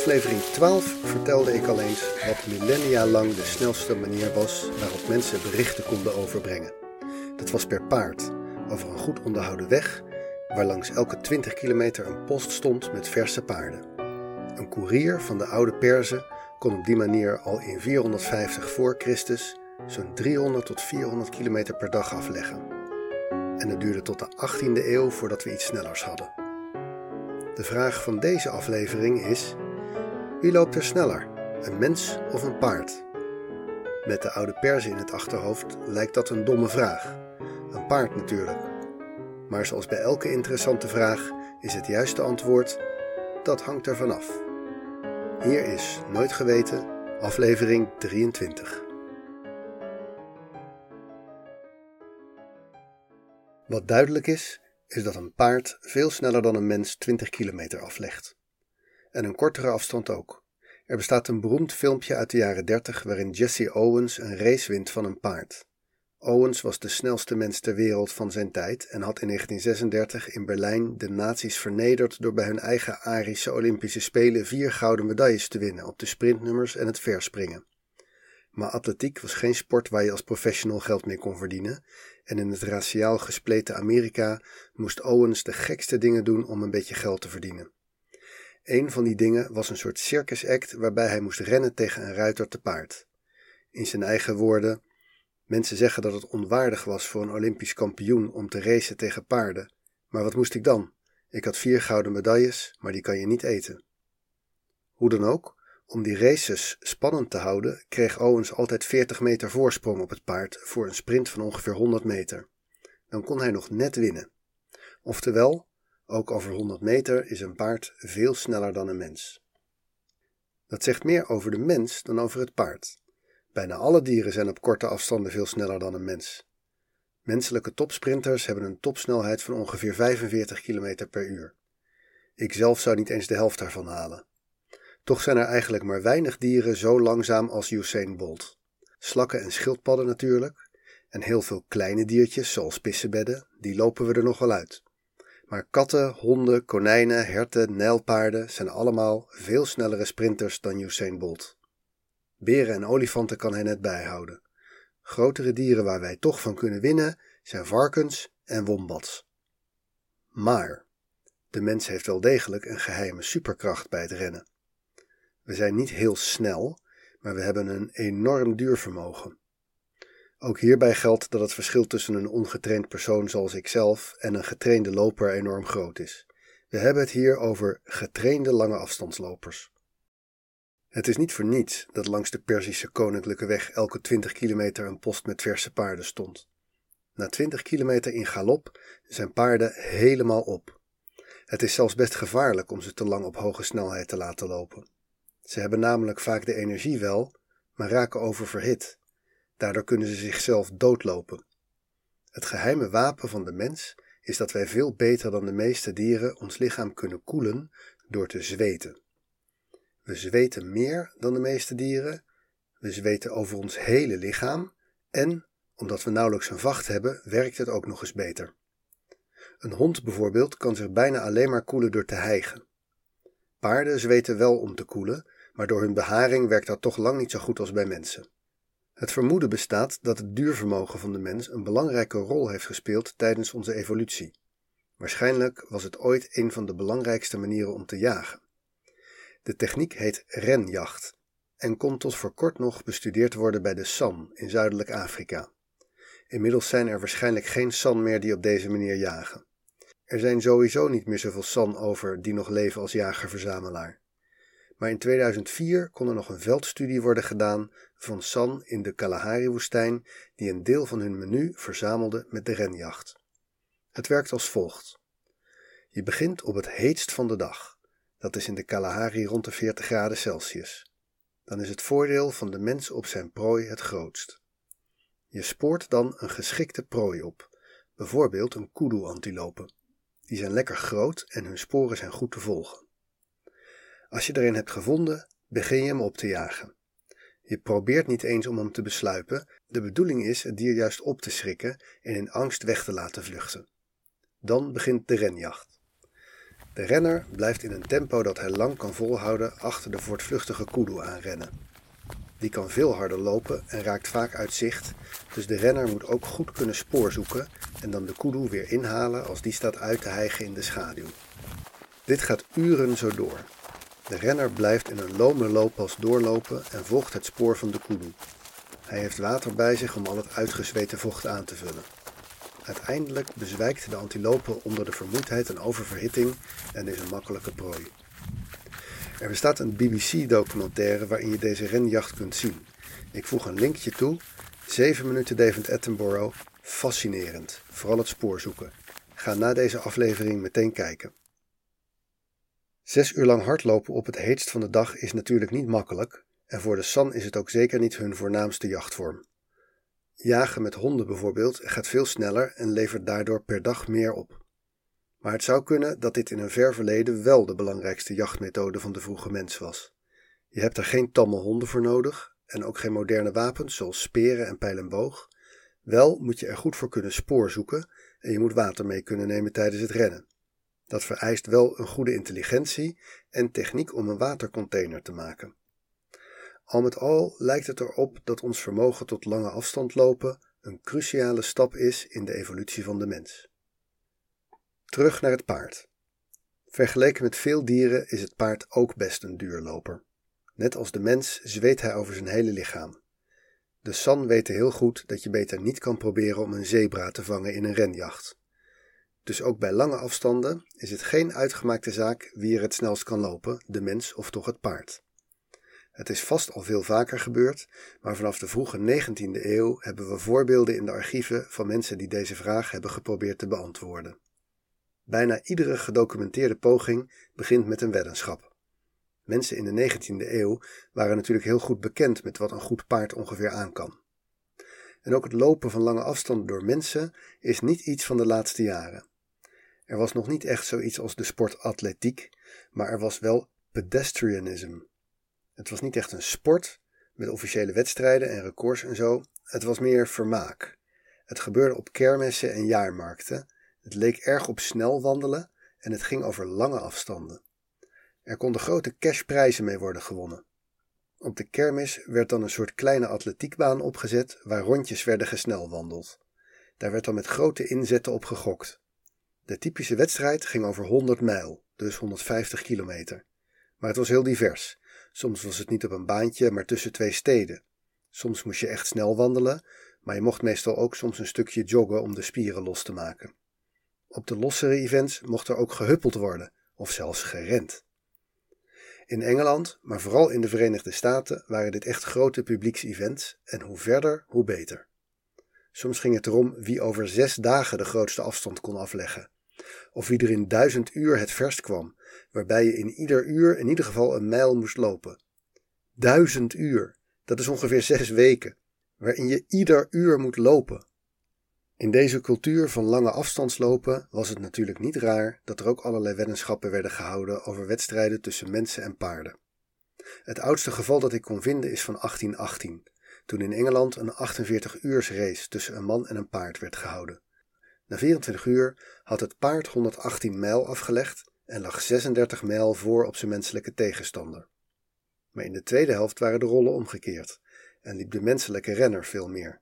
aflevering 12 vertelde ik al eens wat millennia lang de snelste manier was waarop mensen berichten konden overbrengen. Dat was per paard, over een goed onderhouden weg, waar langs elke 20 kilometer een post stond met verse paarden. Een koerier van de oude Perzen kon op die manier al in 450 voor Christus zo'n 300 tot 400 kilometer per dag afleggen. En het duurde tot de 18e eeuw voordat we iets snellers hadden. De vraag van deze aflevering is: wie loopt er sneller, een mens of een paard? Met de oude Perzen in het achterhoofd lijkt dat een domme vraag. Een paard natuurlijk. Maar zoals bij elke interessante vraag is het juiste antwoord: dat hangt er vanaf. Hier is Nooit Geweten, aflevering 23. Wat duidelijk is, is dat een paard veel sneller dan een mens 20 kilometer aflegt. En een kortere afstand ook. Er bestaat een beroemd filmpje uit de jaren 30 waarin Jesse Owens een race wint van een paard. Owens was de snelste mens ter wereld van zijn tijd en had in 1936 in Berlijn de nazi's vernederd door bij hun eigen Arische Olympische Spelen vier gouden medailles te winnen op de sprintnummers en het verspringen. Maar atletiek was geen sport waar je als professional geld mee kon verdienen en in het raciaal gespleten Amerika moest Owens de gekste dingen doen om een beetje geld te verdienen. Een van die dingen was een soort circusact waarbij hij moest rennen tegen een ruiter te paard. In zijn eigen woorden: Mensen zeggen dat het onwaardig was voor een Olympisch kampioen om te racen tegen paarden. Maar wat moest ik dan? Ik had vier gouden medailles, maar die kan je niet eten. Hoe dan ook, om die races spannend te houden, kreeg Owens altijd 40 meter voorsprong op het paard voor een sprint van ongeveer 100 meter. Dan kon hij nog net winnen. Oftewel, ook over 100 meter is een paard veel sneller dan een mens. Dat zegt meer over de mens dan over het paard. Bijna alle dieren zijn op korte afstanden veel sneller dan een mens. Menselijke topsprinters hebben een topsnelheid van ongeveer 45 km per uur. Ik zelf zou niet eens de helft daarvan halen. Toch zijn er eigenlijk maar weinig dieren zo langzaam als Usain Bolt. Slakken en schildpadden natuurlijk, en heel veel kleine diertjes zoals pissebedden, die lopen we er nog wel uit. Maar katten, honden, konijnen, herten, nijlpaarden zijn allemaal veel snellere sprinters dan Usain Bolt. Beren en olifanten kan hij net bijhouden. Grotere dieren waar wij toch van kunnen winnen zijn varkens en wombats. Maar de mens heeft wel degelijk een geheime superkracht bij het rennen. We zijn niet heel snel, maar we hebben een enorm duurvermogen. Ook hierbij geldt dat het verschil tussen een ongetraind persoon zoals ikzelf en een getrainde loper enorm groot is. We hebben het hier over getrainde lange afstandslopers. Het is niet voor niets dat langs de Perzische koninklijke weg elke 20 kilometer een post met verse paarden stond. Na 20 kilometer in galop zijn paarden helemaal op. Het is zelfs best gevaarlijk om ze te lang op hoge snelheid te laten lopen. Ze hebben namelijk vaak de energie wel, maar raken oververhit. Daardoor kunnen ze zichzelf doodlopen. Het geheime wapen van de mens is dat wij veel beter dan de meeste dieren ons lichaam kunnen koelen door te zweten. We zweten meer dan de meeste dieren, we zweten over ons hele lichaam en, omdat we nauwelijks een vacht hebben, werkt het ook nog eens beter. Een hond bijvoorbeeld kan zich bijna alleen maar koelen door te hijgen. Paarden zweten wel om te koelen, maar door hun beharing werkt dat toch lang niet zo goed als bij mensen. Het vermoeden bestaat dat het duurvermogen van de mens een belangrijke rol heeft gespeeld tijdens onze evolutie. Waarschijnlijk was het ooit een van de belangrijkste manieren om te jagen. De techniek heet renjacht en kon tot voor kort nog bestudeerd worden bij de San in Zuidelijk Afrika. Inmiddels zijn er waarschijnlijk geen San meer die op deze manier jagen. Er zijn sowieso niet meer zoveel San over die nog leven als jager-verzamelaar. Maar in 2004 kon er nog een veldstudie worden gedaan van San in de Kalahari-woestijn, die een deel van hun menu verzamelde met de renjacht. Het werkt als volgt. Je begint op het heetst van de dag. Dat is in de Kalahari rond de 40 graden Celsius. Dan is het voordeel van de mens op zijn prooi het grootst. Je spoort dan een geschikte prooi op, bijvoorbeeld een kudu-antilope. Die zijn lekker groot en hun sporen zijn goed te volgen. Als je erin hebt gevonden, begin je hem op te jagen. Je probeert niet eens om hem te besluipen, de bedoeling is het dier juist op te schrikken en in angst weg te laten vluchten. Dan begint de renjacht. De renner blijft in een tempo dat hij lang kan volhouden achter de voortvluchtige kudu aanrennen. Die kan veel harder lopen en raakt vaak uit zicht, dus de renner moet ook goed kunnen spoor zoeken en dan de kudu weer inhalen als die staat uit te hijgen in de schaduw. Dit gaat uren zo door. De renner blijft in een lome looppas doorlopen en volgt het spoor van de kudu. Hij heeft water bij zich om al het uitgezweten vocht aan te vullen. Uiteindelijk bezwijkt de antilope onder de vermoeidheid en oververhitting en is een makkelijke prooi. Er bestaat een BBC-documentaire waarin je deze renjacht kunt zien. Ik voeg een linkje toe. 7 minuten David Attenborough. Fascinerend. Vooral het spoor zoeken. Ga na deze aflevering meteen kijken. Zes uur lang hardlopen op het heetst van de dag is natuurlijk niet makkelijk, en voor de San is het ook zeker niet hun voornaamste jachtvorm. Jagen met honden bijvoorbeeld gaat veel sneller en levert daardoor per dag meer op. Maar het zou kunnen dat dit in een ver verleden wel de belangrijkste jachtmethode van de vroege mens was. Je hebt er geen tamme honden voor nodig en ook geen moderne wapens zoals speren en pijl en boog. Wel moet je er goed voor kunnen spoor zoeken en je moet water mee kunnen nemen tijdens het rennen. Dat vereist wel een goede intelligentie en techniek om een watercontainer te maken. Al met al lijkt het erop dat ons vermogen tot lange afstand lopen een cruciale stap is in de evolutie van de mens. Terug naar het paard. Vergeleken met veel dieren is het paard ook best een duurloper. Net als de mens zweet hij over zijn hele lichaam. De San weten heel goed dat je beter niet kan proberen om een zebra te vangen in een renjacht. Dus ook bij lange afstanden is het geen uitgemaakte zaak wie er het snelst kan lopen, de mens of toch het paard. Het is vast al veel vaker gebeurd, maar vanaf de vroege 19e eeuw hebben we voorbeelden in de archieven van mensen die deze vraag hebben geprobeerd te beantwoorden. Bijna iedere gedocumenteerde poging begint met een weddenschap. Mensen in de 19e eeuw waren natuurlijk heel goed bekend met wat een goed paard ongeveer aan kan. En ook het lopen van lange afstanden door mensen is niet iets van de laatste jaren. Er was nog niet echt zoiets als de sport atletiek, maar er was wel pedestrianism. Het was niet echt een sport met officiële wedstrijden en records en zo. Het was meer vermaak. Het gebeurde op kermissen en jaarmarkten. Het leek erg op snel wandelen en het ging over lange afstanden. Er konden grote cashprijzen mee worden gewonnen. Op de kermis werd dan een soort kleine atletiekbaan opgezet waar rondjes werden gesnelwandeld. Daar werd dan met grote inzetten op gegokt. De typische wedstrijd ging over 100 mijl, dus 150 kilometer. Maar het was heel divers. Soms was het niet op een baantje, maar tussen twee steden. Soms moest je echt snel wandelen, maar je mocht meestal ook soms een stukje joggen om de spieren los te maken. Op de lossere events mocht er ook gehuppeld worden, of zelfs gerend. In Engeland, maar vooral in de Verenigde Staten, waren dit echt grote publieks-events en hoe verder, hoe beter. Soms ging het erom wie over zes dagen de grootste afstand kon afleggen, of wie er in duizend uur het verst kwam, waarbij je in ieder uur in ieder geval een mijl moest lopen. Duizend uur, dat is ongeveer zes weken, waarin je ieder uur moet lopen. In deze cultuur van lange afstandslopen was het natuurlijk niet raar dat er ook allerlei weddenschappen werden gehouden over wedstrijden tussen mensen en paarden. Het oudste geval dat ik kon vinden is van 1818, toen in Engeland een 48 uurs race tussen een man en een paard werd gehouden. Na 24 uur had het paard 118 mijl afgelegd en lag 36 mijl voor op zijn menselijke tegenstander. Maar in de tweede helft waren de rollen omgekeerd en liep de menselijke renner veel meer.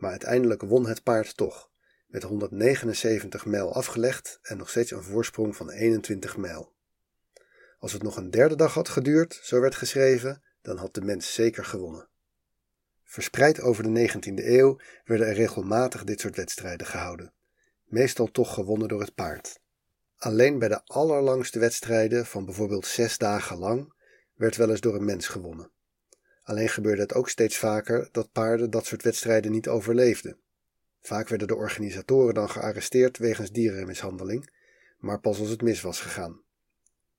Maar uiteindelijk won het paard toch, met 179 mijl afgelegd en nog steeds een voorsprong van 21 mijl. Als het nog een derde dag had geduurd, zo werd geschreven, dan had de mens zeker gewonnen. Verspreid over de 19e eeuw werden er regelmatig dit soort wedstrijden gehouden, meestal toch gewonnen door het paard. Alleen bij de allerlangste wedstrijden van bijvoorbeeld zes dagen lang werd wel eens door een mens gewonnen. Alleen gebeurde het ook steeds vaker dat paarden dat soort wedstrijden niet overleefden. Vaak werden de organisatoren dan gearresteerd wegens dierenmishandeling, maar pas als het mis was gegaan.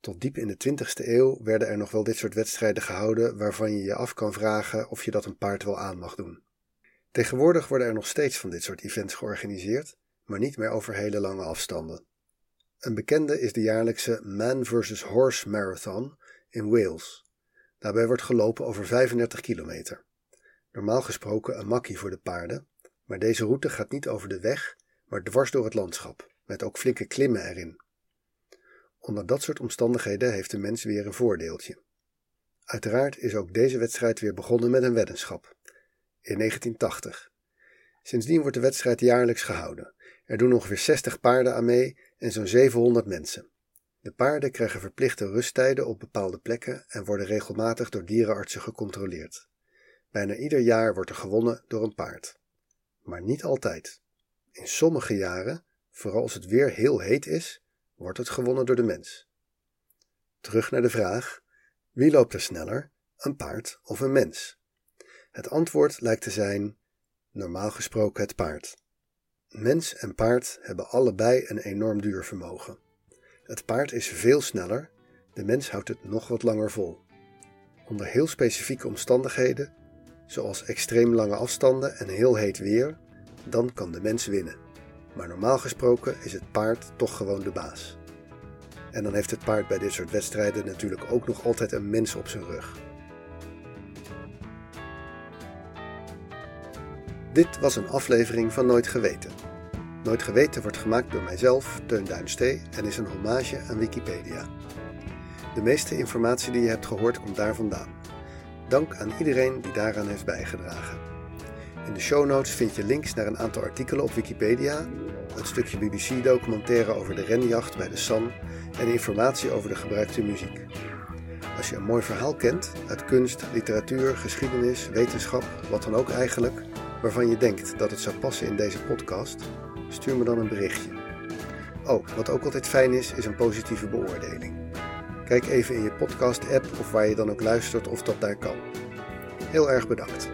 Tot diep in de 20e eeuw werden er nog wel dit soort wedstrijden gehouden waarvan je je af kan vragen of je dat een paard wel aan mag doen. Tegenwoordig worden er nog steeds van dit soort events georganiseerd, maar niet meer over hele lange afstanden. Een bekende is de jaarlijkse Man vs. Horse Marathon in Wales. Daarbij wordt gelopen over 35 kilometer. Normaal gesproken een makkie voor de paarden, maar deze route gaat niet over de weg, maar dwars door het landschap, met ook flinke klimmen erin. Onder dat soort omstandigheden heeft de mens weer een voordeeltje. Uiteraard is ook deze wedstrijd weer begonnen met een weddenschap. In 1980. Sindsdien wordt de wedstrijd jaarlijks gehouden. Er doen ongeveer 60 paarden aan mee en zo'n 700 mensen. De paarden krijgen verplichte rusttijden op bepaalde plekken en worden regelmatig door dierenartsen gecontroleerd. Bijna ieder jaar wordt er gewonnen door een paard. Maar niet altijd. In sommige jaren, vooral als het weer heel heet is, wordt het gewonnen door de mens. Terug naar de vraag: wie loopt er sneller, een paard of een mens? Het antwoord lijkt te zijn: normaal gesproken het paard. Mens en paard hebben allebei een enorm duurvermogen. Het paard is veel sneller, de mens houdt het nog wat langer vol. Onder heel specifieke omstandigheden, zoals extreem lange afstanden en heel heet weer, dan kan de mens winnen. Maar normaal gesproken is het paard toch gewoon de baas. En dan heeft het paard bij dit soort wedstrijden natuurlijk ook nog altijd een mens op zijn rug. Dit was een aflevering van Nooit Geweten. Nooit Geweten wordt gemaakt door mijzelf, Teun Duinstee, en is een hommage aan Wikipedia. De meeste informatie die je hebt gehoord komt daar vandaan. Dank aan iedereen die daaraan heeft bijgedragen. In de show notes vind je links naar een aantal artikelen op Wikipedia, een stukje BBC-documentaire over de renjacht bij de San en informatie over de gebruikte muziek. Als je een mooi verhaal kent uit kunst, literatuur, geschiedenis, wetenschap, wat dan ook eigenlijk, waarvan je denkt dat het zou passen in deze podcast, stuur me dan een berichtje. Oh, wat ook altijd fijn is, is een positieve beoordeling. Kijk even in je podcast-app of waar je dan ook luistert of dat daar kan. Heel erg bedankt.